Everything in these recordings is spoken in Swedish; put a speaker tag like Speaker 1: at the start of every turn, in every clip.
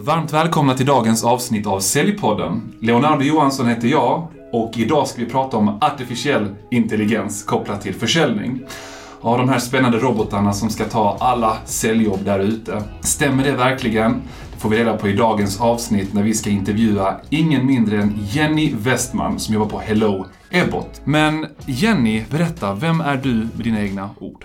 Speaker 1: Varmt välkomna till dagens avsnitt av Säljpodden. Leonardo Johansson heter jag och idag ska vi prata om artificiell intelligens kopplat till försäljning. Ja, de här spännande robotarna som ska ta alla säljjobb där ute. Stämmer det verkligen? Det får vi reda på i dagens avsnitt när vi ska intervjua ingen mindre än Jenny Westman som jobbar på Hello Ebbot. Men Jenny, berätta, vem är du med dina egna ord?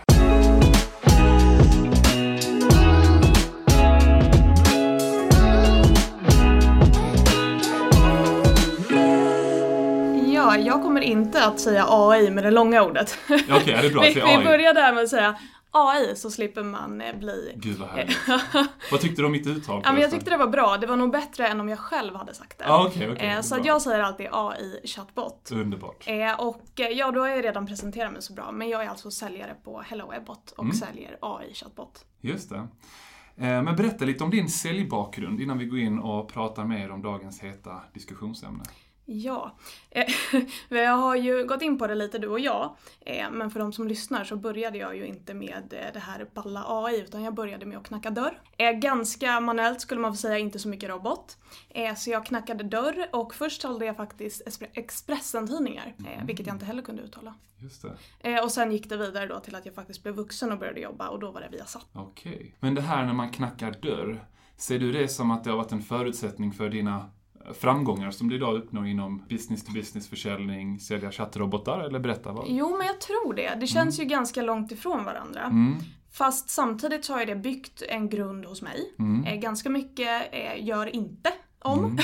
Speaker 2: Ja, jag kommer inte att säga AI med det långa ordet.
Speaker 1: Okej, okay, det är bra.
Speaker 2: vi, vi börjar där med att säga AI så slipper man eh, bli...
Speaker 1: Gud vad härligt. vad tyckte du om mitt uttal?
Speaker 2: Ja, men jag tyckte det var bra. Det var nog bättre än om jag själv hade sagt det.
Speaker 1: Ah, okay, okay,
Speaker 2: eh, så jag säger alltid AI chatbot.
Speaker 1: Underbart.
Speaker 2: Eh, och eh, ja, då har jag redan presenterat mig så bra. Men jag är alltså säljare på Hello Ebbot och mm. säljer AI chatbot.
Speaker 1: Just det. Eh, men berätta lite om din säljbakgrund innan vi går in och pratar mer om dagens heta diskussionsämne.
Speaker 2: Ja, eh, vi har ju gått in på det lite du och jag. Eh, men för de som lyssnar så började jag ju inte med eh, det här balla AI utan jag började med att knacka dörr. Ganska manuellt skulle man få säga, inte så mycket robot. Så jag knackade dörr och först sålde jag faktiskt Expressen-tidningar, mm. vilket jag inte heller kunde uttala.
Speaker 1: Just det.
Speaker 2: Och sen gick det vidare då till att jag faktiskt blev vuxen och började jobba och då var det Viasat.
Speaker 1: Okej. Okay. Men det här när man knackar dörr, ser du det som att det har varit en förutsättning för dina framgångar som du idag uppnår inom business to business försäljning, sälja chattrobotar eller berätta vad?
Speaker 2: Jo, men jag tror det. Det känns mm. ju ganska långt ifrån varandra. Mm. Fast samtidigt så har det byggt en grund hos mig. Mm. Eh, ganska mycket eh, gör inte om. Mm,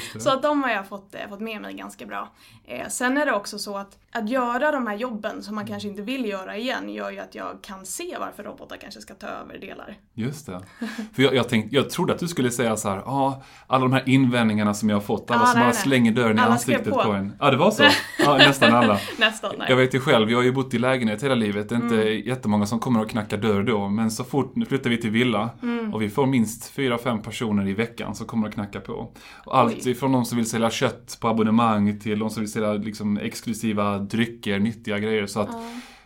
Speaker 2: så att de har jag fått, eh, fått med mig ganska bra. Eh, sen är det också så att att göra de här jobben som man kanske inte vill göra igen gör ju att jag kan se varför robotar kanske ska ta över delar.
Speaker 1: Just det. För jag, jag, tänkte, jag trodde att du skulle säga så här, ah, alla de här invändningarna som jag har fått, alla ah, som bara slänger dörren alla i ansiktet på. på en. Ja, ah, det var så? Ja, nästan alla.
Speaker 2: nästan, nej.
Speaker 1: Jag vet ju själv, jag har ju bott i lägenhet hela livet. Det är inte mm. jättemånga som kommer och knackar dörr då, men så fort nu flyttar vi till villa mm. och vi får minst fyra, fem personer i veckan som kommer och knackar på. Och allt Oj. ifrån de som vill sälja kött på abonnemang till de som vill sälja liksom, exklusiva drycker, nyttiga grejer. Så att ja.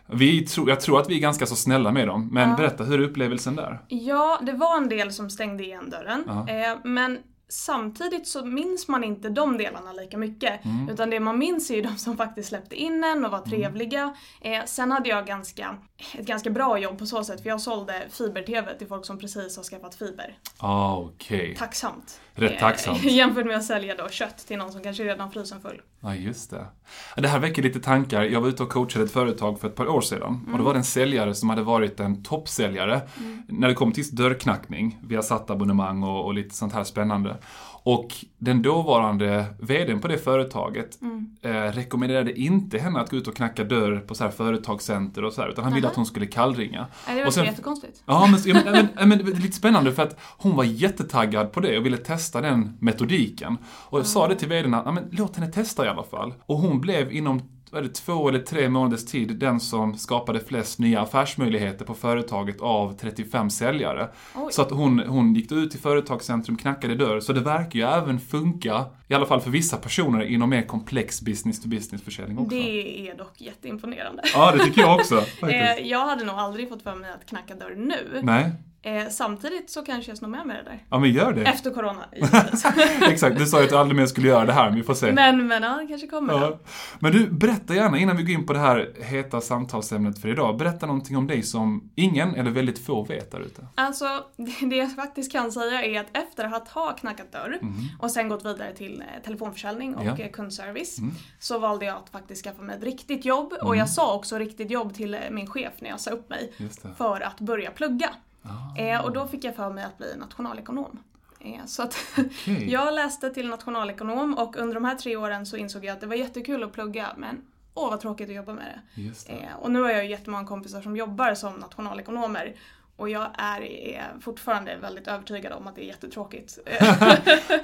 Speaker 1: vi tro, jag tror att vi är ganska så snälla med dem. Men ja. berätta, hur är upplevelsen där?
Speaker 2: Ja, det var en del som stängde igen dörren. Eh, men samtidigt så minns man inte de delarna lika mycket. Mm. Utan det man minns är ju de som faktiskt släppte in en och var mm. trevliga. Mm. Eh, sen hade jag ganska, ett ganska bra jobb på så sätt för jag sålde fiber-tv till folk som precis har skaffat fiber.
Speaker 1: Ah. Okay.
Speaker 2: Tacksamt.
Speaker 1: Rätt tacksamt.
Speaker 2: Eh, jämfört med att sälja då kött till någon som kanske redan frysen full.
Speaker 1: Ja, just det. Det här väcker lite tankar. Jag var ute och coachade ett företag för ett par år sedan. Mm. Och det var en säljare som hade varit en toppsäljare mm. när det kom till dörrknackning. Vi har satt abonnemang och, och lite sånt här spännande. Och den dåvarande VDn på det företaget mm. eh, rekommenderade inte henne att gå ut och knacka dörr på så här företagscenter och så här, utan han ville att hon skulle kallringa.
Speaker 2: Nej, det
Speaker 1: var
Speaker 2: jättekonstigt.
Speaker 1: Ja, men, ja, men, men, men, det är lite spännande för att hon var jättetaggad på det och ville testa den metodiken. Och jag sa det till VDn att, men låt henne testa i alla fall. Och hon blev inom det två eller tre månaders tid den som skapade flest nya affärsmöjligheter på företaget av 35 säljare. Oj. Så att hon, hon gick ut till företagscentrum, knackade dörr. Så det verkar ju även funka, i alla fall för vissa personer, inom mer komplex business to business-försäljning också.
Speaker 2: Det är dock jätteimponerande.
Speaker 1: Ja, det tycker jag också.
Speaker 2: Eh, jag hade nog aldrig fått för mig att knacka dörr nu.
Speaker 1: Nej.
Speaker 2: Eh, samtidigt så kanske jag snor med mig det där.
Speaker 1: Ja men gör det.
Speaker 2: Efter corona,
Speaker 1: Exakt, du sa ju att du aldrig mer skulle göra det här, men vi får se.
Speaker 2: Men, men ja, det kanske kommer. Ja.
Speaker 1: Men du, berätta gärna innan vi går in på det här heta samtalsämnet för idag. Berätta någonting om dig som ingen eller väldigt få vet där ute.
Speaker 2: Alltså, det jag faktiskt kan säga är att efter att ha knackat dörr mm. och sen gått vidare till telefonförsäljning och ja. Eh, kundservice mm. så valde jag att faktiskt skaffa mig ett riktigt jobb mm. och jag sa också riktigt jobb till eh, min chef när jag sa upp mig för att börja plugga. Eh, och då fick jag för mig att bli nationalekonom. Eh, så att okay. jag läste till nationalekonom och under de här tre åren så insåg jag att det var jättekul att plugga men åh vad tråkigt att jobba med det. det. Eh, och nu har jag jättemånga kompisar som jobbar som nationalekonomer och jag är, är, fortfarande väldigt övertygad om att det är jättetråkigt.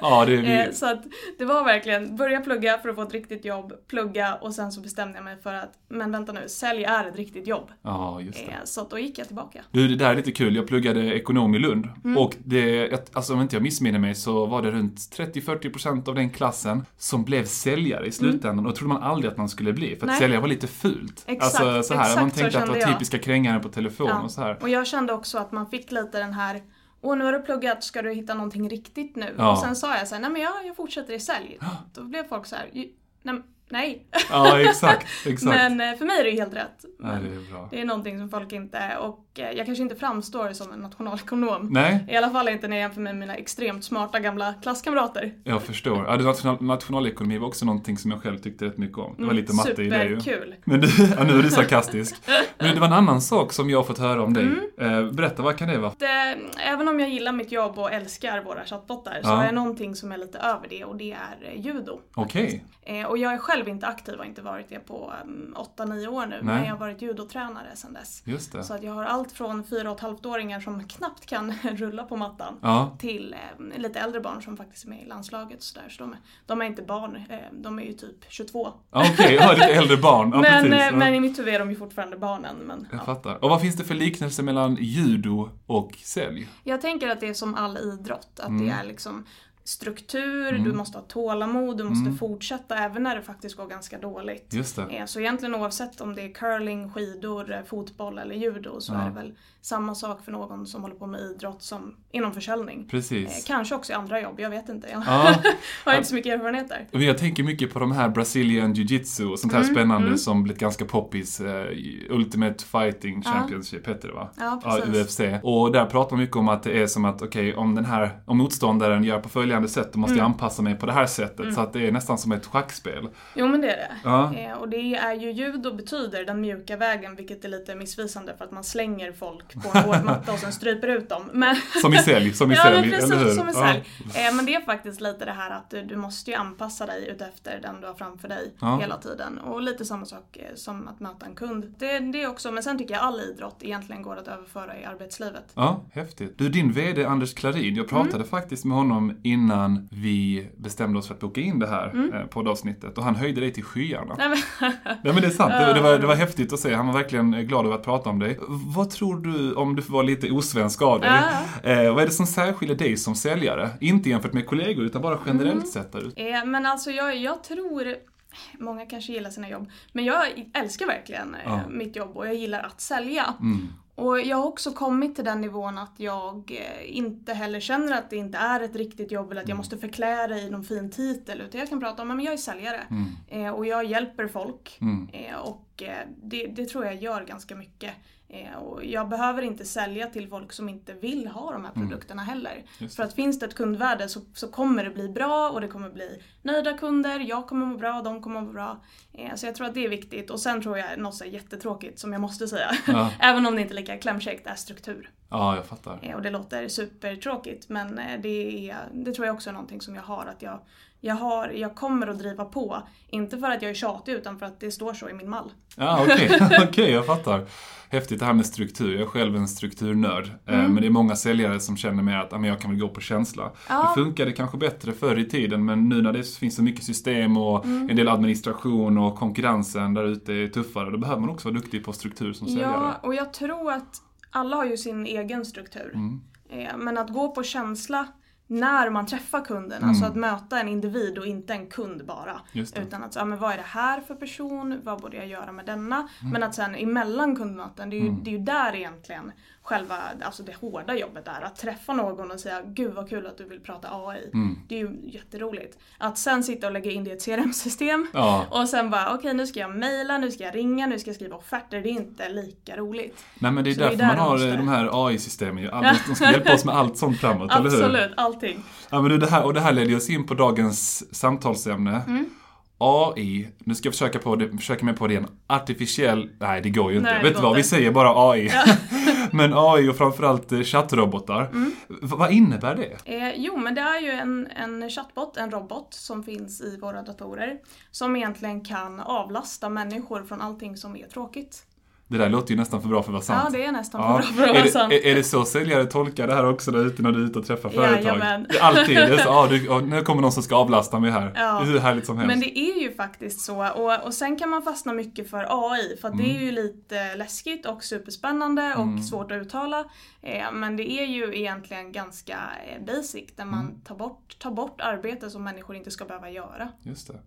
Speaker 1: ja, det är
Speaker 2: eh, så att det var verkligen börja plugga för att få ett riktigt jobb, plugga och sen så bestämde jag mig för att, men vänta nu, sälj är ett riktigt jobb.
Speaker 1: Ja, just det.
Speaker 2: Eh, så att då gick jag tillbaka.
Speaker 1: Du, det där är lite kul. Jag pluggade ekonom i Lund mm. och det, alltså om inte jag missminner mig så var det runt 30-40% av den klassen som blev säljare i slutändan mm. och trodde man aldrig att man skulle bli för att Nej. sälja var lite fult.
Speaker 2: Exakt,
Speaker 1: alltså så här,
Speaker 2: exakt
Speaker 1: man tänkte att det var typiska krängare på telefon
Speaker 2: ja.
Speaker 1: och så här.
Speaker 2: Och jag kände också att man fick lite den här och nu har du pluggat, ska du hitta någonting riktigt nu? Ja. Och sen sa jag så här, nej men jag, jag fortsätter i sälj. Då blev folk så här, nej, nej.
Speaker 1: Ja, exakt. exakt.
Speaker 2: Men eh, för mig är det helt rätt.
Speaker 1: Nej, det, är bra.
Speaker 2: det är någonting som folk inte, och eh, jag kanske inte framstår som en nationalekonom.
Speaker 1: Nej.
Speaker 2: I alla fall inte när jag jämför med mina extremt smarta gamla klasskamrater.
Speaker 1: Jag förstår. Ja, national, nationalekonomi var också någonting som jag själv tyckte rätt mycket om. Det var mm, lite matte i det ju.
Speaker 2: Superkul.
Speaker 1: Men du, ja, nu är du sarkastisk. Men det var en annan sak som jag har fått höra om dig. Mm. Eh, berätta, vad kan det vara?
Speaker 2: Även om jag gillar mitt jobb och älskar våra chattbottar ja. så har jag någonting som är lite över det och det är judo.
Speaker 1: Okej.
Speaker 2: Okay. Och jag är själv inte aktiv och inte varit det på 8-9 mm, år nu. Nej. Men jag har varit judotränare sedan dess.
Speaker 1: Just det.
Speaker 2: Så att jag har allt från 4,5-åringar som knappt kan rulla på mattan
Speaker 1: ja.
Speaker 2: till eh, lite äldre barn som faktiskt är med i landslaget. Så, där. så de, är, de är inte barn, eh, de är ju typ 22.
Speaker 1: Okej, okay, ja, lite äldre barn. Ja,
Speaker 2: men,
Speaker 1: precis,
Speaker 2: eh, men i mitt huvud är de ju fortfarande barnen. Men,
Speaker 1: jag fattar. Och vad finns det för liknelse mellan judo och sälj?
Speaker 2: Jag tänker att det är som all idrott. Att mm. det är liksom struktur, mm. du måste ha tålamod, du måste mm. fortsätta även när det faktiskt går ganska dåligt.
Speaker 1: Just det.
Speaker 2: Eh, så egentligen oavsett om det är curling, skidor, eh, fotboll eller judo så ja. är det väl samma sak för någon som håller på med idrott som inom försäljning.
Speaker 1: Precis.
Speaker 2: Eh, kanske också i andra jobb, jag vet inte. Jag ja. har inte så mycket erfarenhet där.
Speaker 1: Jag tänker mycket på de här Brazilian jiu-jitsu och sånt här mm. spännande mm. som blivit ganska poppis. Ultimate Fighting Championship ja. heter det va?
Speaker 2: Ja, precis.
Speaker 1: UFC. Och där pratar man mycket om att det är som att okej, okay, om den här, om motståndaren gör på följande följande sätt, då måste mm. anpassa mig på det här sättet. Mm. Så att det är nästan som ett schackspel.
Speaker 2: Jo men det är det.
Speaker 1: Ja.
Speaker 2: Eh, och det är ju judo betyder den mjuka vägen, vilket är lite missvisande för att man slänger folk på en hård matta och sen stryper ut dem. Men...
Speaker 1: Som i sälj, som i
Speaker 2: ja,
Speaker 1: sälj,
Speaker 2: men precis, eller hur? som i sälj. Ja. Eh, men det är faktiskt lite det här att du, du måste ju anpassa dig utefter den du har framför dig ja. hela tiden. Och lite samma sak eh, som att möta en kund. Det, det också, men sen tycker jag all idrott egentligen går att överföra i arbetslivet.
Speaker 1: Ja, häftigt. Du, din VD Anders Klarin, jag pratade mm. faktiskt med honom innan vi bestämde oss för att boka in det här mm. Eh, poddavsnittet och han höjde dig till skyarna. Nej men, Nej, men det är sant, det, det, var, det var häftigt att se. Han var verkligen glad över att prata om dig. Vad tror du, om du får vara lite osvensk av dig, eh, vad är det som särskiljer dig som säljare? Inte jämfört med kollegor utan bara generellt mm. sett där.
Speaker 2: Eh, men alltså jag, jag tror Många kanske gillar sina jobb, men jag älskar verkligen eh, ja. mitt jobb och jag gillar att sälja.
Speaker 1: Mm.
Speaker 2: Och jag har också kommit till den nivån att jag eh, inte heller känner att det inte är ett riktigt jobb eller att jag mm. måste förklä det i någon fin titel. Utan jag kan prata om att jag är säljare
Speaker 1: mm.
Speaker 2: Eh, och jag hjälper folk.
Speaker 1: Mm.
Speaker 2: och det, det, tror jag gör ganska mycket. Eh, och jag behöver inte sälja till folk som inte vill ha de här mm. produkterna mm. heller. För att finns det ett kundvärde så, så kommer det bli bra och det kommer bli nöjda kunder, jag kommer må bra, de kommer må bra. Eh, så jag tror att det är viktigt. Och sen tror jag något så jättetråkigt som jag måste säga, ja. även om det inte är lika klämkäckt, är struktur.
Speaker 1: Ja, jag fattar.
Speaker 2: Eh, och det låter supertråkigt men det, är, det tror jag också är någonting som jag har. Att jag, jag, har, jag kommer att driva på. Inte för att jag är tjatig utan för att det står så i min mall.
Speaker 1: Ja, okej, okay. okay, jag fattar. Häftigt det här med struktur. Jag är själv en strukturnörd. Eh, mm. Men det är många säljare som känner med att jag kan väl gå på känsla. Ja. Det funkade kanske bättre förr i tiden men nu när det finns så mycket system och mm. en del administration och konkurrensen där ute är tuffare. Då behöver man också vara duktig på struktur som säljare.
Speaker 2: Ja, och jag tror att alla har ju sin egen struktur.
Speaker 1: Mm.
Speaker 2: Eh, men att gå på känsla när man träffar kunden, mm. alltså att möta en individ och inte en kund bara. Utan att, ja, men vad är det här för person, vad borde jag göra med denna? Mm. Men att sen emellan kundmöten, det är ju, mm. det är ju där egentligen själva alltså det hårda jobbet är. Att träffa någon och säga Gud vad kul att du vill prata AI.
Speaker 1: Mm.
Speaker 2: Det är ju jätteroligt. Att sen sitta och lägga in det i ett CRM-system
Speaker 1: ja.
Speaker 2: och sen bara okej okay, nu ska jag mejla, nu ska jag ringa, nu ska jag skriva offerter. Det är inte lika roligt.
Speaker 1: Nej men det är Så därför det är där man har måste... de här AI-systemen De ska hjälpa oss med allt sånt framåt, eller hur?
Speaker 2: Absolut, allting.
Speaker 1: Ja men det här, och det här leder oss in på dagens samtalsämne.
Speaker 2: Mm.
Speaker 1: AI, nu ska jag försöka, på det, försöka mig på det igen, artificiell, nej det går ju inte. Nej, Vet du vad, vi säger bara AI. Ja. men AI och framförallt eh, chattrobotar.
Speaker 2: Mm.
Speaker 1: vad innebär det?
Speaker 2: Eh, jo, men det är ju en, en chatbot, en robot som finns i våra datorer. Som egentligen kan avlasta människor från allting som är tråkigt.
Speaker 1: Det där låter ju nästan för bra för att vara sant.
Speaker 2: Ja, det är nästan ja. för bra för att vara sant.
Speaker 1: Är, är det så säljare tolkar det här också där ute när du är ute och träffar företag?
Speaker 2: Jajamän.
Speaker 1: Alltid. Det är så, ah, du, nu kommer någon som ska avlasta mig här. Ja. Det är hur härligt som helst.
Speaker 2: Men det är ju faktiskt så. Och, och sen kan man fastna mycket för AI. För mm. det är ju lite läskigt och superspännande och mm. svårt att uttala. Eh, men det är ju egentligen ganska eh, basic. Där man mm. tar, bort, tar bort arbete som människor inte ska behöva göra.
Speaker 1: Just det.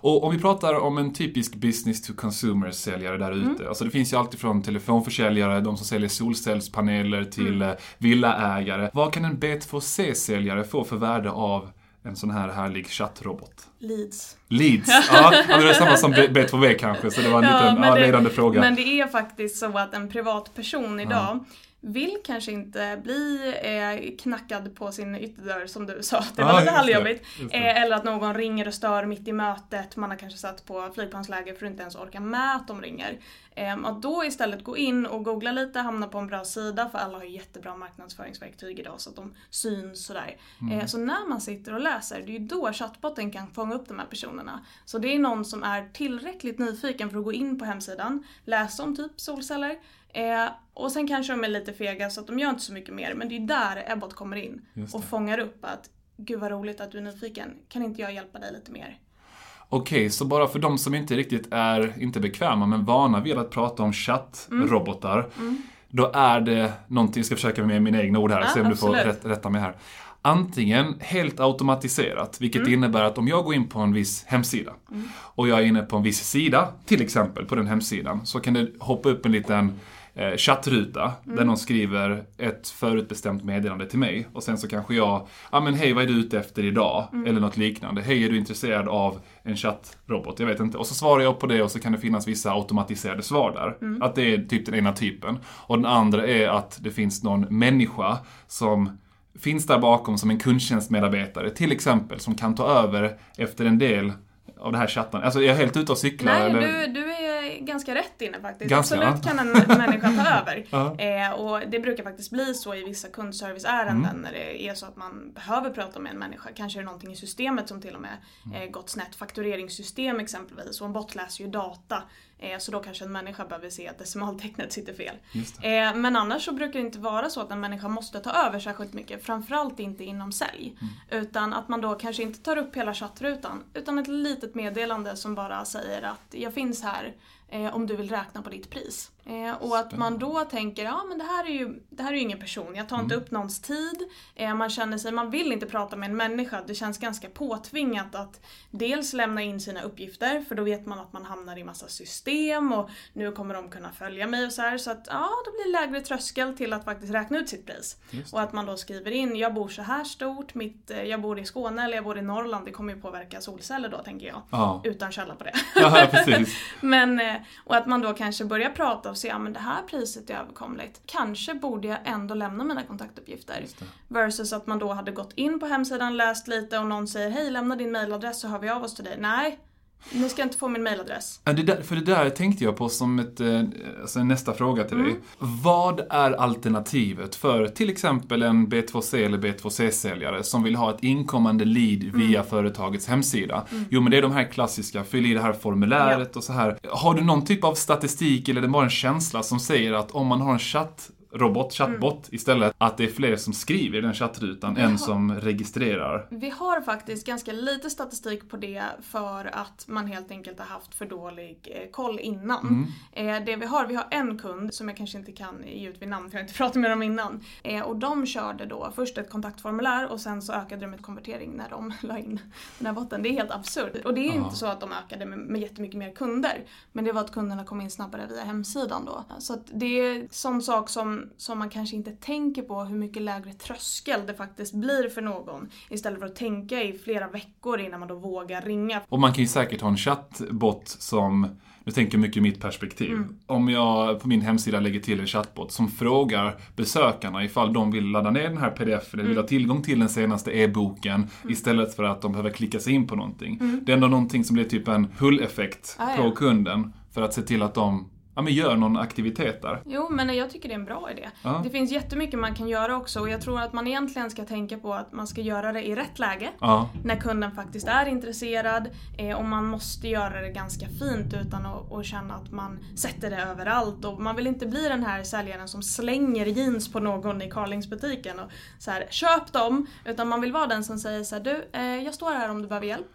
Speaker 1: Och om vi pratar om en typisk business to consumer-säljare där ute. Mm. Alltså det finns ju alltid från telefonförsäljare, de som säljer solcellspaneler till mm. Eh, villaägare. Vad kan en B2C-säljare få för värde av en sån här härlig chattrobot?
Speaker 2: Leads.
Speaker 1: Leads, ja. det är samma som B2V kanske, så det var en ja, liten ja, ledande fråga.
Speaker 2: Men det är faktiskt så att en privatperson idag ja vill kanske inte bli eh, knackad på sin ytterdörr som du sa. Det var ah, lite halvjobbigt. Eh, eller att någon ringer och stör mitt i mötet. Man har kanske satt på flygplansläge för att inte ens orka med att de ringer. Eh, att då istället gå in och googla lite, hamna på en bra sida för alla har ju jättebra marknadsföringsverktyg idag så att de syns sådär. Mm. Eh, så när man sitter och läser, det är ju då chattbotten kan fånga upp de här personerna. Så det är någon som är tillräckligt nyfiken för att gå in på hemsidan, läsa om typ solceller, Eh, och sen kanske de är lite fega så att de gör inte så mycket mer. Men det är där Ebbot kommer in och fångar upp att Gud vad roligt att du är nyfiken. Kan inte jag hjälpa dig lite mer?
Speaker 1: Okej, så bara för de som inte riktigt är, inte bekväma, men vana vid att prata om chattrobotar. Mm. Mm. Då är det någonting, jag ska försöka med mina egna ord här, ja, se om absolut. du får rätt, rätta mig här. Antingen helt automatiserat, vilket mm. innebär att om jag går in på en viss hemsida mm. och jag är inne på en viss sida, till exempel på den hemsidan, så kan det hoppa upp en liten eh, chattruta mm. där någon skriver ett förutbestämt meddelande till mig och sen så kanske jag, ja ah, men hej vad är du ute efter idag? Mm. Eller något liknande. Hej är du intresserad av en chattrobot? Jag vet inte. Och så svarar jag på det och så kan det finnas vissa automatiserade svar där. Mm. Att det är typ den ena typen. Och den andra är att det finns någon människa som finns där bakom som en kundtjänstmedarbetare till exempel som kan ta över efter en del av det här chatten. Alltså jag är helt ute och cyklar.
Speaker 2: Nej, eller? Du, du ganska rätt inne faktiskt. Ganska, Absolut kan en människa ta över. ja. eh, och det brukar faktiskt bli så i vissa kundserviceärenden mm. när det är så att man behöver prata med en människa. Kanske är det någonting i systemet som till och med mm. eh, gått snett. Faktureringssystem exempelvis och en bot läser ju data så då kanske en människa behöver se att decimaltecknet sitter fel. Eh, men annars så brukar det inte vara så att en människa måste ta över särskilt mycket. Framförallt inte inom sälj. Mm. Utan att man då kanske inte tar upp hela chattrutan. Utan ett litet meddelande som bara säger att jag finns här eh, om du vill räkna på ditt pris. Eh, och att man då tänker, ja men det här är ju, det här är ju ingen person, jag tar mm. inte upp någons tid. Eh, man känner sig, man vill inte prata med en människa, det känns ganska påtvingat att dels lämna in sina uppgifter, för då vet man att man hamnar i massa system och nu kommer de kunna följa mig och så här. Så att ja, det blir lägre tröskel till att faktiskt räkna ut sitt pris. Och att man då skriver in, jag bor så här stort, mitt, eh, jag bor i Skåne eller jag bor i Norrland, det kommer ju påverka solceller då tänker jag. Ja. Utan källa på det.
Speaker 1: Ja, precis.
Speaker 2: men, eh, och att man då kanske börjar prata och se, ja men det här priset är överkomligt. Kanske borde jag ändå lämna mina kontaktuppgifter. Versus att man då hade gått in på hemsidan, läst lite och någon säger, hej lämna din mailadress så hör vi av oss till dig. Nej, ni ska inte få min mailadress.
Speaker 1: Det där, för det där tänkte jag på som ett, eh, alltså nästa fråga till mm. dig. Vad är alternativet för till exempel en B2C eller B2C-säljare som vill ha ett inkommande lead mm. via företagets hemsida? Mm. Jo, men det är de här klassiska, fyll i det här formuläret ja. och så här. Har du någon typ av statistik eller är det bara en känsla som säger att om man har en chatt robot, chatbot mm. istället. Att det är fler som skriver i den chattrutan än som registrerar.
Speaker 2: Vi har faktiskt ganska lite statistik på det för att man helt enkelt har haft för dålig eh, koll innan. Mm. Eh, det vi har, vi har en kund som jag kanske inte kan ge ut vid namn för jag har inte pratat med dem innan. Eh, och de körde då först ett kontaktformulär och sen så ökade de med konvertering när de la in den här botten. Det är helt absurt. Och det är Aha. inte så att de ökade med, med jättemycket mer kunder. Men det var att kunderna kom in snabbare via hemsidan då. Så att det är sån sak som som, man kanske inte tänker på hur mycket lägre tröskel det faktiskt blir för någon. Istället för att tänka i flera veckor innan man då vågar ringa.
Speaker 1: Och man kan ju säkert ha en chattbot som nu tänker jag mycket i mitt perspektiv. Mm. Om jag på min hemsida lägger till en chattbot som frågar besökarna ifall de vill ladda ner den här pdf eller mm. vill ha tillgång till den senaste e-boken mm. istället för att de behöver klicka sig in på någonting. Mm. Det är ändå någonting som blir typ en pull-effekt ah, på ja. kunden för att se till att de ja, men gör någon aktivitet där.
Speaker 2: Jo, men jag tycker det är en bra idé. Ja. Det finns jättemycket man kan göra också och jag tror att man egentligen ska tänka på att man ska göra det i rätt läge. Ja. När kunden faktiskt är intresserad eh, och man måste göra det ganska fint utan att, att känna att man sätter det överallt. Och man vill inte bli den här säljaren som slänger jeans på någon i Carlingsbutiken och så här, köp dem. Utan man vill vara den som säger så här, du, eh, jag står här om du behöver hjälp.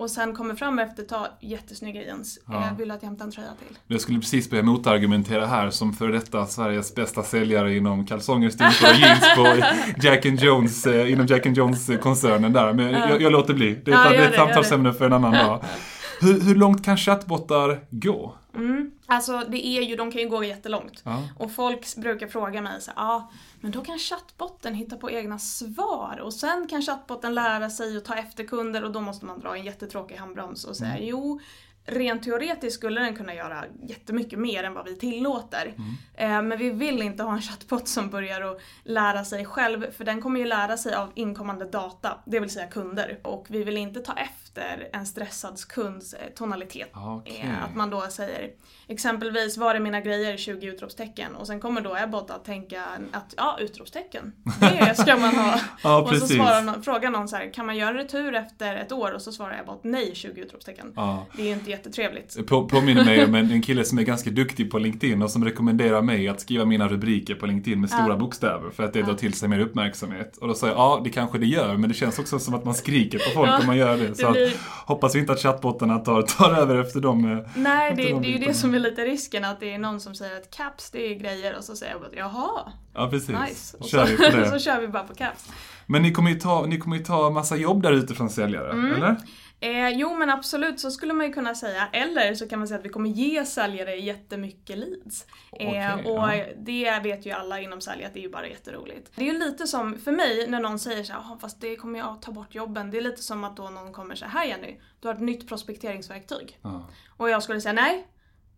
Speaker 2: Och sen kommer fram efter ett tag, jättesnygga jeans. Ja. Eh, vill att jag hämtar en tröja till?
Speaker 1: Jag skulle precis börja motargumentera här som för detta Sveriges bästa säljare inom kalsonger, strumpor och jeans på Jack and Jones, eh, inom Jack and Jones-koncernen där. Men jag, jag, låter bli. Det är, ja, det ett samtalsämne för en annan dag. Hur, hur långt kan chattbottar gå?
Speaker 2: Mm. Alltså det är ju, de kan ju gå jättelångt. Ja. Och folk brukar fråga mig så ja, ah, men då kan chattbotten hitta på egna svar och sen kan chattbotten lära sig att ta efter kunder och då måste man dra en jättetråkig handbroms och säga mm. jo, rent teoretiskt skulle den kunna göra jättemycket mer än vad vi tillåter. Mm. Eh, men vi vill inte ha en chatbot som börjar att lära sig själv, för den kommer ju lära sig av inkommande data, det vill säga kunder. Och vi vill inte ta efter en stressad kunds eh, tonalitet. Okay. Eh, att man då säger exempelvis var är mina grejer? 20 utropstecken. Och sen kommer då Ebbot att tänka att ja, utropstecken, det ska man ha.
Speaker 1: ja,
Speaker 2: och så svarar någon, frågar någon så här, kan man göra retur efter ett år? Och så svarar Ebbot nej, 20 utropstecken. Ja. Det är ju inte jättetrevligt.
Speaker 1: På, påminner mig om en, en kille som är ganska duktig på LinkedIn och som rekommenderar mig att skriva mina rubriker på LinkedIn med stora ja. bokstäver för att det drar till sig mer uppmärksamhet. Och då säger jag, ja det kanske det gör, men det känns också som att man skriker på folk om man gör det. Så det hoppas vi inte att chattbottarna tar, tar över efter dem. Eh,
Speaker 2: nej, det, de det är ju det som är lite risken, att det är någon som säger att caps det är grejer och så säger jag bara, jaha.
Speaker 1: Ja, precis.
Speaker 2: Nice. Och kör så, vi på det. så kör vi bara på caps.
Speaker 1: Men ni kommer ju ta, ni kommer ju ta massa jobb där ute från säljare, mm. eller?
Speaker 2: Eh, jo men absolut, så skulle man ju kunna säga. Eller så kan man säga att vi kommer ge säljare jättemycket leads. Okay, eh, och ja. det vet ju alla inom sälj att det är ju bara jätteroligt. Det är ju lite som, för mig, när någon säger så här, fast det kommer jag ta bort jobben. Det är lite som att då någon kommer säga, här Jenny, du har ett nytt prospekteringsverktyg. Ja. Och jag skulle säga, nej,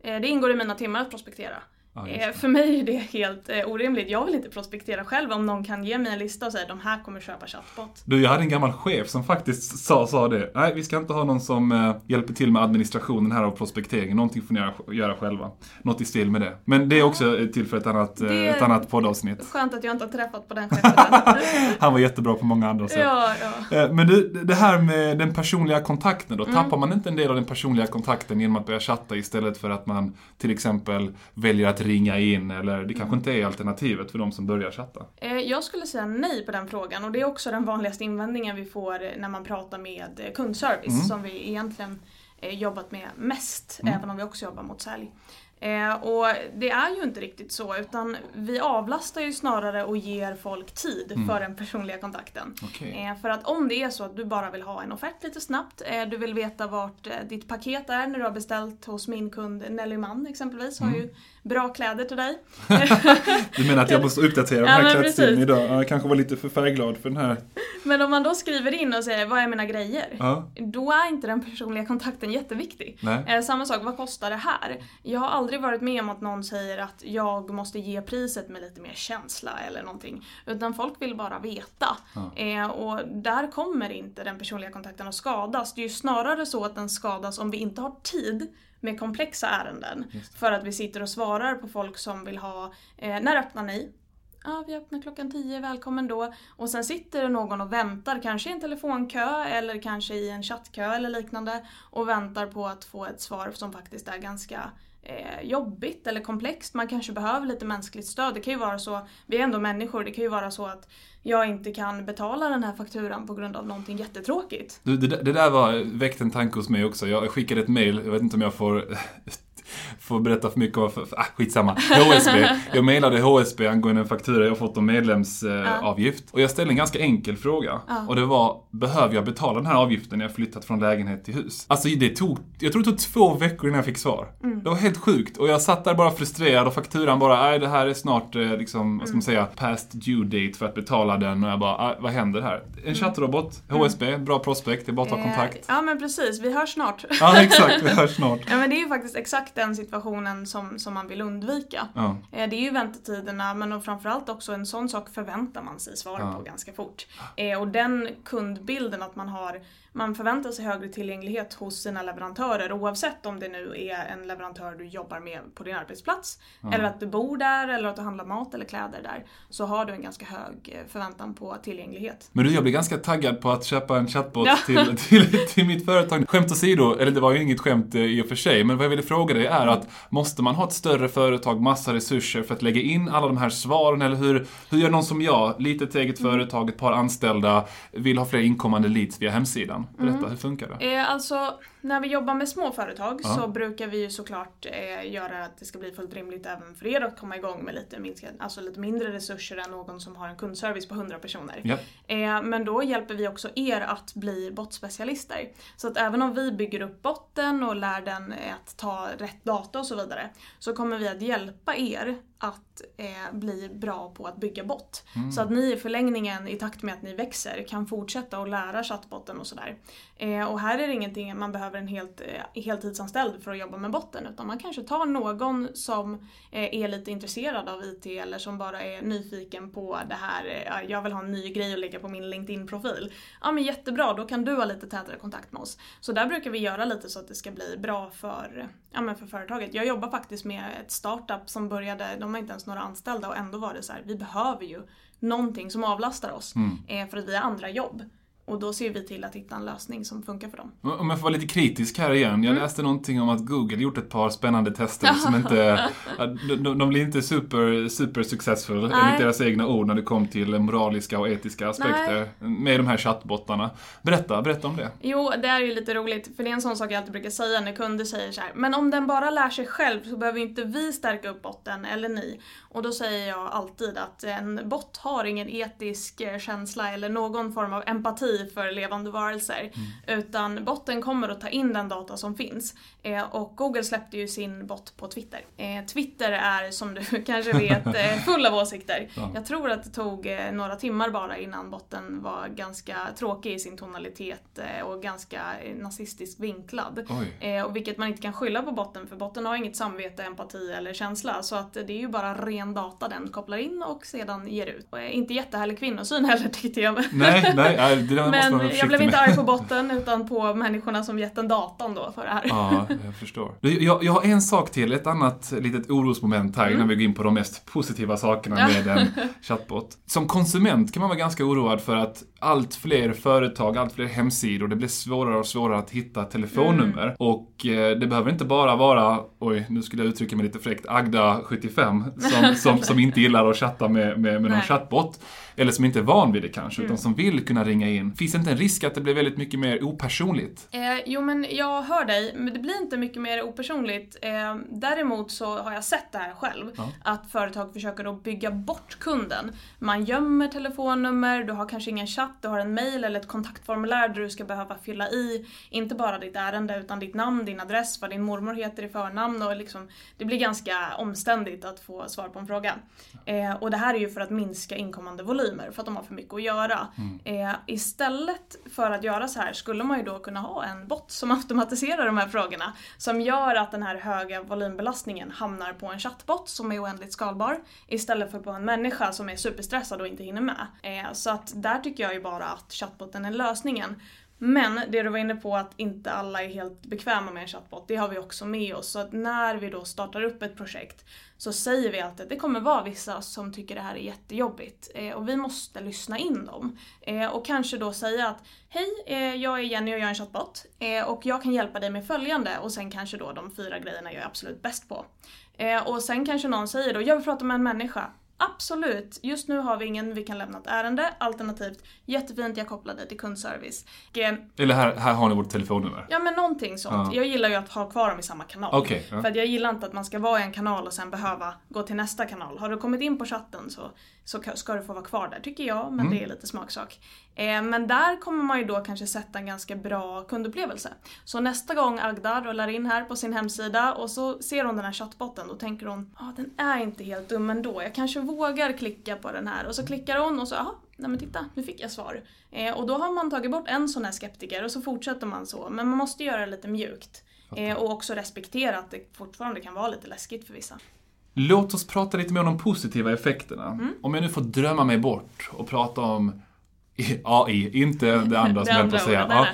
Speaker 2: eh, det ingår i mina timmar att prospektera. Ja, eh, för mig är det helt eh, orimligt. Jag vill inte prospektera själv om någon kan ge mig en lista och säga de här kommer köpa chatbot.
Speaker 1: Du, jag hade en gammal chef som faktiskt sa, sa det. Nej, vi ska inte ha någon som eh, hjälper till med administrationen här av prospekteringen. Någonting får ni göra, göra själva. Något i stil med det. Men det är också ja. till för ett annat, det ett annat poddavsnitt.
Speaker 2: Skönt att jag inte har träffat på den chefen.
Speaker 1: Han var jättebra på många andra sätt.
Speaker 2: Ja,
Speaker 1: ja. Men du, det här med den personliga kontakten då. Mm. Tappar man inte en del av den personliga kontakten genom att börja chatta istället för att man till exempel väljer att ringa in eller det kanske mm. inte är alternativet för de som börjar chatta?
Speaker 2: Eh, jag skulle säga nej på den frågan och det är också den vanligaste invändningen vi får när man pratar med kundservice mm. som vi egentligen eh, jobbat med mest, mm. även om vi också jobbar mot sälj. Eh, och det är ju inte riktigt så utan vi avlastar ju snarare och ger folk tid mm. för den personliga kontakten. Okay. Eh, för att om det är så att du bara vill ha en offert lite snabbt, eh, du vill veta vart ditt paket är när du har beställt hos min kund Nelly Mann exempelvis, mm. har ju bra kläder till dig.
Speaker 1: du menar att jag måste uppdatera den här ja, klädstilen idag? Jag kanske var lite för färgglad för den här.
Speaker 2: Men om man då skriver in och säger vad är mina grejer? Ja. Då är inte den personliga kontakten jätteviktig. Samma sak, vad kostar det här? Jag har aldrig varit med om att någon säger att jag måste ge priset med lite mer känsla eller någonting. Utan folk vill bara veta. Ja. Eh, och där kommer inte den personliga kontakten att skadas. Det är ju snarare så att den skadas om vi inte har tid med komplexa ärenden. För att vi sitter och svarar på folk som vill ha, eh, när öppnar ni? Ja, vi öppnar klockan 10, välkommen då. Och sen sitter det någon och väntar, kanske i en telefonkö eller kanske i en chattkö eller liknande och väntar på att få ett svar som faktiskt är ganska eh, jobbigt eller komplext. Man kanske behöver lite mänskligt stöd. Det kan ju vara så, vi är ändå människor, det kan ju vara så att jag inte kan betala den här fakturan på grund av någonting jättetråkigt.
Speaker 1: Du, det, det där var, väckte en tanke hos mig också. Jag skickade ett mail, jag vet inte om jag får får berätta för mycket om, för, ah, skitsamma. HSB. Jag mejlade HSB angående en faktura jag fått om medlemsavgift. Eh, och jag ställde en ganska enkel fråga. Och det var, behöver jag betala den här avgiften när jag flyttat från lägenhet till hus? Alltså det tog, jag tror det tog två veckor innan jag fick svar. Mm. Det var helt sjukt. Och jag satt där bara frustrerad och fakturan bara, nej det här är snart eh, liksom, vad ska man mm. säga, past due date för att betala den. Och jag bara, vad händer här? En mm. chattrobot, HSB, mm. bra prospekt, det är bara att ta eh, kontakt.
Speaker 2: Ja men precis, vi hörs snart.
Speaker 1: ja exakt, vi hörs snart.
Speaker 2: ja men det är ju faktiskt exakt den situationen som, som man vill undvika. Ja. Eh, det är ju väntetiderna men framförallt också en sån sak förväntar man sig svar ja. på ganska fort. Eh, och den kundbilden att man har man förväntar sig högre tillgänglighet hos sina leverantörer oavsett om det nu är en leverantör du jobbar med på din arbetsplats mm. eller att du bor där eller att du handlar mat eller kläder där så har du en ganska hög eh, förväntan på tillgänglighet.
Speaker 1: Men du, jag blir ganska taggad på att köpa en chatbot ja. till, till, till mitt företag. Skämt åsido, eller det var ju inget skämt eh, i och för sig, men vad jag ville fråga dig är att måste man ha ett större företag, massa resurser för att lägga in alla de här svaren? Eller hur, hur gör någon som jag, litet eget företag, ett par anställda, vill ha fler inkommande leads via hemsidan? Berätta, mm. hur funkar det?
Speaker 2: Eh, alltså, när vi jobbar med små företag ja. så brukar vi ju såklart eh, göra att det ska bli fullt rimligt även för er att komma igång med lite, minska, alltså lite mindre resurser än någon som har en kundservice på 100 personer.
Speaker 1: Ja.
Speaker 2: Eh, men då hjälper vi också er att bli bottspecialister. Så att även om vi bygger upp botten och lär den att ta rätt data och så vidare så kommer vi att hjälpa er att eh, bli bra på att bygga bot. Mm. Så att ni i förlängningen, i takt med att ni växer, kan fortsätta att lära chattbotten och sådär. Eh, och här är det ingenting man behöver en helt, eh, heltidsanställd för att jobba med botten, utan man kanske tar någon som eh, är lite intresserad av IT eller som bara är nyfiken på det här, eh, jag vill ha en ny grej att lägga på min LinkedIn-profil. Ja men jättebra, då kan du ha lite tätare kontakt med oss. Så där brukar vi göra lite så att det ska bli bra för, ja, men för företaget. Jag jobbar faktiskt med ett startup som började, de har inte ens några anställda och ändå var det så här, vi behöver ju någonting som avlastar oss. Mm. För att vi har andra jobb. Och då ser vi till att hitta en lösning som funkar för dem.
Speaker 1: Om jag får vara lite kritisk här igen. Jag mm. läste någonting om att Google gjort ett par spännande tester som inte... De, de blir inte super, super successful Nej. enligt deras egna ord när det kom till moraliska och etiska aspekter Nej. med de här chattbottarna. Berätta, berätta om det.
Speaker 2: Jo, det är ju lite roligt för det är en sån sak jag alltid brukar säga när kunder säger så här, men om den bara lär sig själv så behöver inte vi stärka upp botten eller ni. Och då säger jag alltid att en bot har ingen etisk eh, känsla eller någon form av empati för levande varelser. Mm. Utan botten kommer att ta in den data som finns. Eh, och Google släppte ju sin bot på Twitter. Eh, Twitter är som du kanske vet eh, full av åsikter. Ja. Jag tror att det tog några timmar bara innan botten var ganska tråkig i sin tonalitet och ganska nazistiskt vinklad. och vilket man inte kan skylla på botten för botten har inget samvete, empati eller känsla. Så att det är ju bara ren data den kopplar in och sedan ger ut. Och inte jättehärlig kvinnosyn heller tyckte jag.
Speaker 1: Nej, nej, det
Speaker 2: Men jag blev inte arg på botten utan på människorna som gett den datan då för det här.
Speaker 1: Ja, jag förstår. Jag, jag har en sak till, ett annat litet orosmoment här mm. innan vi går in på de mest positiva sakerna med en chatbot. Som konsument kan man vara ganska oroad för att allt fler företag, allt fler hemsidor, det blir svårare och svårare att hitta telefonnummer. Mm. Och eh, det behöver inte bara vara, oj, nu skulle jag uttrycka mig lite fräckt, Agda75 som, som, som inte gillar att chatta med, med, med någon chatbot eller som inte är van vid det kanske, mm. utan som vill kunna ringa in. Finns det inte en risk att det blir väldigt mycket mer opersonligt?
Speaker 2: Eh, jo men jag hör dig, men det blir inte mycket mer opersonligt. Eh, däremot så har jag sett det här själv, ja. att företag försöker att bygga bort kunden. Man gömmer telefonnummer, du har kanske ingen chatt, du har en mail eller ett kontaktformulär där du ska behöva fylla i, inte bara ditt ärende utan ditt namn, din adress, vad din mormor heter i förnamn och liksom, det blir ganska omständigt att få svar på en fråga. Eh, och det här är ju för att minska inkommande volym volymer för att de har för mycket att göra. Mm. Eh, istället för att göra så här skulle man ju då kunna ha en bot som automatiserar de här frågorna. Som gör att den här höga volymbelastningen hamnar på en chattbot som är oändligt skalbar. Istället för på en människa som är superstressad och inte hinner med. Eh, så att där tycker jag ju bara att chattboten är lösningen. Men det du var inne på att inte alla är helt bekväma med en chatbot, det har vi också med oss. Så att när vi då startar upp ett projekt så säger vi alltid att det kommer vara vissa som tycker det här är jättejobbigt eh, och vi måste lyssna in dem. Eh, och kanske då säga att Hej, eh, jag är Jenny och jag är en chatbot eh, och jag kan hjälpa dig med följande och sen kanske då de fyra grejerna jag är absolut bäst på. Eh, och sen kanske någon säger då, jag vill prata med en människa. Absolut. Just nu har vi ingen vi kan lämna ett ärende. Alternativt, jättefint, jag kopplar dig till kundservice.
Speaker 1: Eller här, här har ni vårt telefonnummer.
Speaker 2: Ja men någonting sånt. Ja. Jag gillar ju att ha kvar dem i samma kanal.
Speaker 1: Okay, ja.
Speaker 2: För jag gillar inte att man ska vara i en kanal och sen behöva gå till nästa kanal. Har du kommit in på chatten så, så ska du få vara kvar där, tycker jag. Men mm. det är lite smaksak. Eh, men där kommer man ju då kanske sätta en ganska bra kundupplevelse. Så nästa gång Agda rullar in här på sin hemsida och så ser hon den här chattbotten, då tänker hon ah, den är inte helt dum ändå. Jag kanske vågar klicka på den här. Och så klickar hon och så, jaha, nej men titta, nu fick jag svar. Eh, och då har man tagit bort en sån här skeptiker och så fortsätter man så. Men man måste göra det lite mjukt. Eh, och också respektera att det fortfarande kan vara lite läskigt för vissa.
Speaker 1: Låt oss prata lite mer om de positiva effekterna. Mm. Om jag nu får drömma mig bort och prata om AI, inte det andra som jag höll på att säga. Ja.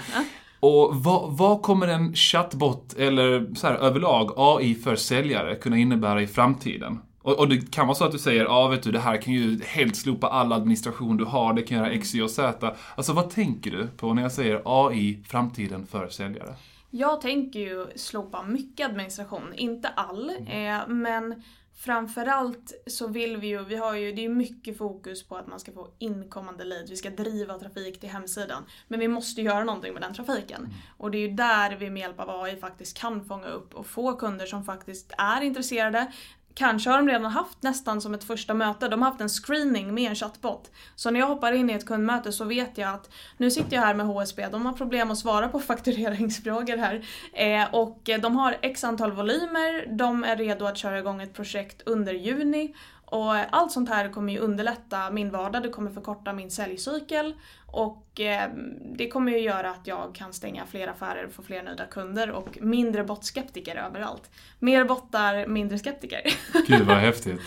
Speaker 1: Och vad, vad, kommer en chatbot, eller så här, överlag AI för säljare kunna innebära i framtiden? Och, och, det kan vara så att du säger, ja ah, vet du, det här kan ju helt slopa all administration du har, det kan göra X, Y och Z. Alltså vad tänker du på när jag säger AI, framtiden för säljare?
Speaker 2: Jag tänker ju slopa mycket administration, inte all, mm. eh, men Framförallt så vill vi ju, vi har ju, det är mycket fokus på att man ska få inkommande lead, vi ska driva trafik till hemsidan. Men vi måste göra någonting med den trafiken. Mm. Och det är ju där vi med hjälp av AI faktiskt kan fånga upp och få kunder som faktiskt är intresserade, Kanske har de redan haft nästan som ett första möte, de har haft en screening med en chatbot. Så när jag hoppar in i ett kundmöte så vet jag att nu sitter jag här med HSB, de har problem att svara på faktureringsfrågor här. Eh, och de har x antal volymer, de är redo att köra igång ett projekt under juni och allt sånt här kommer ju underlätta min vardag, det kommer förkorta min säljcykel och eh, det kommer ju göra att jag kan stänga fler affärer och få fler nöjda kunder och mindre bottskeptiker överallt. Mer bottar, mindre skeptiker.
Speaker 1: Gud vad häftigt.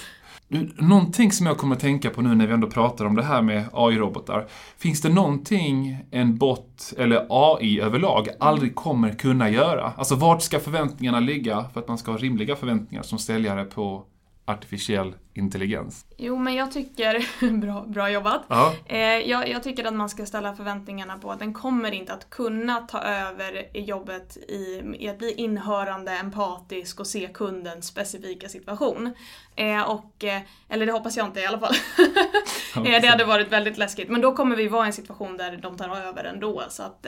Speaker 1: Någonting som jag kommer att tänka på nu när vi ändå pratar om det här med AI-robotar. Finns det någonting en bot, eller AI överlag, aldrig kommer kunna göra? Alltså vart ska förväntningarna ligga för att man ska ha rimliga förväntningar som säljare på artificiell intelligens?
Speaker 2: Jo, men jag tycker, bra, bra jobbat. Ja. Eh, jag, jag, tycker att man ska ställa förväntningarna på att den kommer inte att kunna ta över jobbet i, i att bli inhörande, empatisk och se kundens specifika situation. Eh, och, eh, eller det hoppas jag inte i alla fall. det hade varit väldigt läskigt. Men då kommer vi vara i en situation där de tar över ändå. Så att,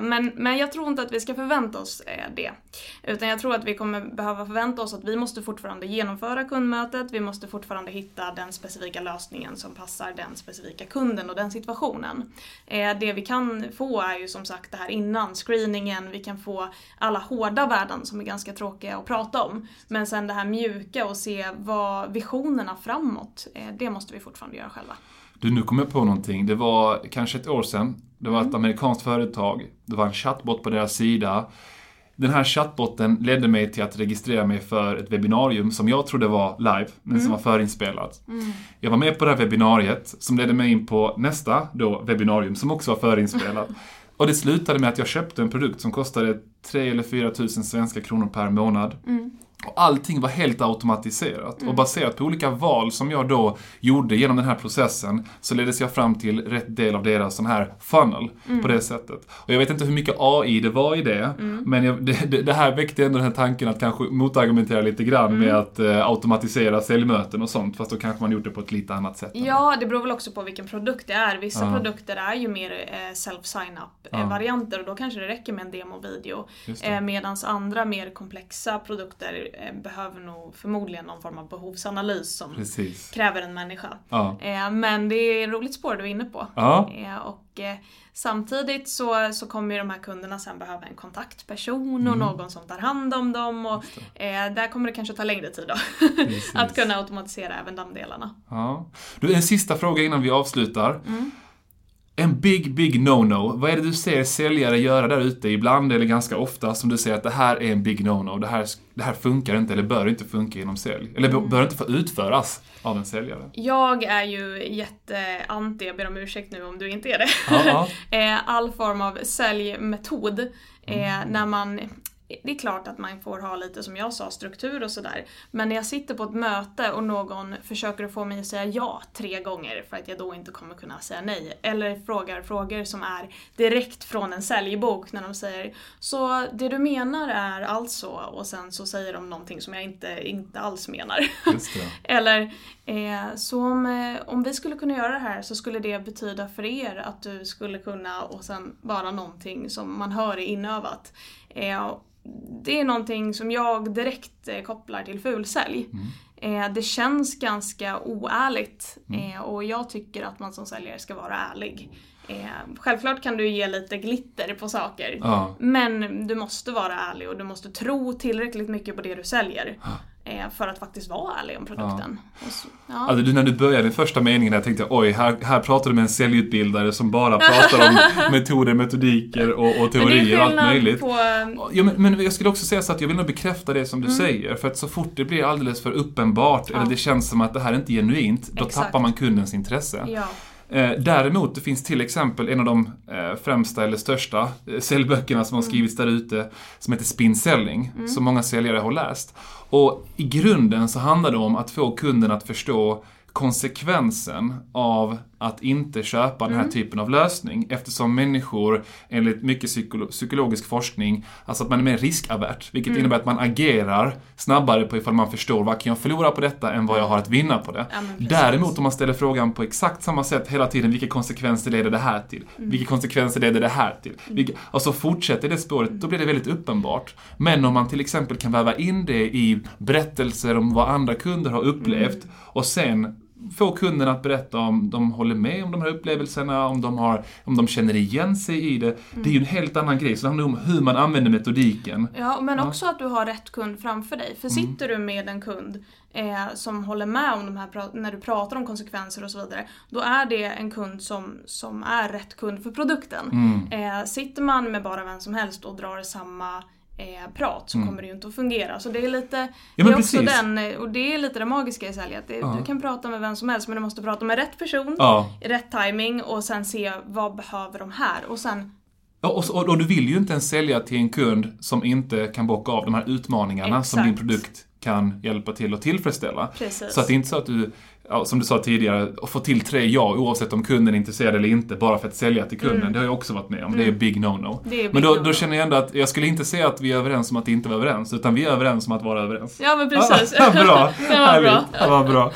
Speaker 2: men, men jag tror inte att vi ska förvänta oss det. Utan jag tror att vi kommer behöva förvänta oss att vi måste fortfarande genomföra kundmötet, vi måste fortfarande hitta den specifika lösningen som passar den specifika kunden och den situationen. det vi kan få är ju som sagt det här innan screeningen, vi kan få alla hårda värden som är ganska tråkiga att prata om. Men sen det här mjuka och se vad visionerna framåt, eh, det måste vi fortfarande göra själva.
Speaker 1: Du, nu kom jag på någonting. Det var kanske ett år sedan. Det var ett mm. amerikanskt företag. Det var en chattbot på deras sida. Den här chattbotten ledde mig till att registrera mig för ett webbinarium som jag trodde var live, men mm. som var förinspelat. Mm. Jag var med på det här webbinariet som ledde mig in på nästa då webbinarium som också var förinspelat. Och det slutade med att jag köpte en produkt som kostade 3 eller 4 tusen svenska kronor per månad. Mm. Och allting var helt automatiserat. Mm. Och baserat på olika val som jag då gjorde genom den här processen så leddes jag fram till rätt del av deras sån här funnel mm. på det sättet. Och jag vet inte hur mycket AI det var i det, mm. men jag, det, det, här väckte ändå den här tanken att kanske motargumentera lite grann mm. med att eh, automatisera säljmöten och sånt, fast då kanske man gjort det på ett lite annat sätt.
Speaker 2: Ja, det beror väl också på vilken produkt det är. Vissa ja. produkter är ju mer eh, self-sign-up ja. varianter och då kanske det räcker med en demovideo. Eh, Medan andra mer komplexa produkter Eh, behöver nog förmodligen någon form av behovsanalys som Precis. kräver en människa. Ja. Eh, men det är ett roligt spår du är inne på. Ja. Eh, och samtidigt så, så kommer ju de här kunderna sen behöva en kontaktperson och mm. någon som tar hand om dem och där kommer det kanske ta längre tid då. att kunna automatisera även de delarna.
Speaker 1: Ja. Du, en sista fråga innan vi avslutar. Mm. En big, big no-no. Vad är det du ser säljare göra där ute ibland, eller ganska ofta, som du säger att det här är en big no-no. Det här, det här funkar inte, eller bör inte funka inom sälj. Eller mm. bör inte få utföras av en säljare.
Speaker 2: Jag är ju jätteanti, jag ber om ursäkt nu om du inte är det. Ja. All form av säljmetod. Mm. När man det är klart att man får ha lite, som jag sa, struktur och sådär. Men när jag sitter på ett möte och någon försöker få mig att säga ja tre gånger för att jag då inte kommer kunna säga nej. Eller frågar frågor som är direkt från en säljbok när de säger Så det du menar är alltså och sen så säger de någonting som jag inte, inte alls menar. Eller eh, så om, eh, om vi skulle kunna göra det här så skulle det betyda för er att du skulle kunna och sen bara någonting som man hör är inövat. Eh, det är någonting som jag direkt eh, kopplar till fulsälj. Mm. Eh, det känns ganska oärligt mm. Och jag tycker att man som säljare ska vara ärlig. Självklart kan du ge lite glitter på saker, ja. men du måste vara ärlig och du måste tro tillräckligt mycket på det du säljer. Eh, för att faktiskt vara ärlig om produkten. Ja. Så, ja.
Speaker 1: Alltså, när du började den första meningen jag tänkte oj, här, här pratar du med en säljutbildare som bara pratar om metoder, metodiker och, och teorier och allt möjligt. På... Ja, men, men, jag skulle också säga så att jag vill nog bekräfta det som du mm. säger. För att så fort det blir alldeles för uppenbart, ja. eller det känns som att det här är inte genuint, då Exakt. tappar man kundens intresse. Eh, däremot, det finns till exempel en av de eh, främsta eller största eh, säljböckerna som har mm. skrivits där ute som heter Spin Selling, mm. som många säljare har läst. Och i grunden så handlar det om att få kunden att förstå konsekvensen av att inte köpa den här typen av lösning eftersom människor enligt mycket psykolo psykologisk forskning, alltså att man är mer riskavert, vilket mm. innebär att man agerar snabbare på ifall man förstår vad kan jag förlora på detta än vad jag har att vinna på det. Ja, Däremot om man ställer frågan på exakt samma sätt hela tiden, vilka konsekvenser leder det här till? Mm. Vilka konsekvenser leder det här till? Mm. Vilka, alltså fortsätter det spåret, då blir det väldigt uppenbart. Men om man till exempel kan väva in det i berättelser om vad andra kunder har upplevt mm. och sen få kunden att berätta om de håller med om de här upplevelserna, om de, har, om de känner igen sig i det. Mm. Det är ju en helt annan grej, så det handlar om hur man använder metodiken.
Speaker 2: Ja, men ja. också att du har rätt kund framför dig. För mm. sitter du med en kund eh, som håller med om de här, när du pratar om konsekvenser och så vidare, då är det en kund som, som är rätt kund för produkten. Mm. Eh, sitter man med bara vem som helst och drar samma eh, prat så mm. kommer det ju inte att fungera. Så det är lite, ja, det är också den, och det är lite det magiska i sälj, att det, ja. du kan prata med vem som helst men du måste prata med rätt person, ja. i rätt timing och sen se vad behöver de här och sen
Speaker 1: Ja, och, och, och, du vill ju inte ens sälja till en kund som inte kan bocka av de här utmaningarna Exakt. som din produkt kan hjälpa till att tillfredsställa. Precis. Så att det är inte så att du ja, som du sa tidigare, att få till tre ja oavsett om kunden är intresserad eller inte bara för att sälja till kunden. Mm. Det har jag också varit med om. Mm. Det är big no-no. Men då, då, känner jag ändå att jag skulle inte säga att vi är överens om att inte vara överens, utan vi är överens om att vara överens.
Speaker 2: Ja, men precis.
Speaker 1: Ah, bra. det var bra. Det var bra.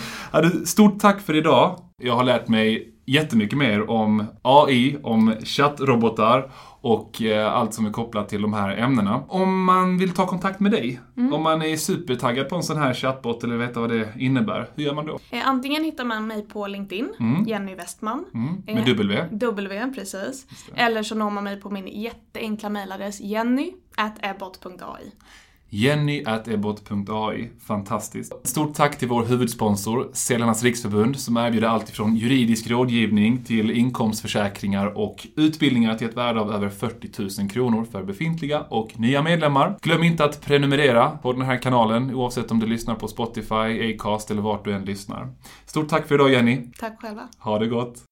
Speaker 1: Stort tack för idag. Jag har lärt mig jättemycket mer om AI, om chattrobotar och eh, allt som är kopplat till de här ämnena. Om man vill ta kontakt med dig, mm. om man är supertaggad på en sån här chatbot eller veta vad det innebär, hur gör man då?
Speaker 2: Eh, antingen hittar man mig på LinkedIn, mm. Jenny Westman.
Speaker 1: Mm. Med W.
Speaker 2: W, precis. Eller så når man mig på min jätteenkla mailadress jenny at ebbot.ai.
Speaker 1: Fantastiskt. Stort tack till vår huvudsponsor, Säljarnas Riksförbund, som erbjuder allt ifrån juridisk rådgivning till inkomstförsäkringar och utbildningar till ett värde av över 40 000 kronor för befintliga och nya medlemmar. Glöm inte att prenumerera på den här kanalen oavsett om du lyssnar på Spotify, Acast eller vart du än lyssnar. Stort tack för idag Jenny.
Speaker 2: Tack själva.
Speaker 1: Ha det gott.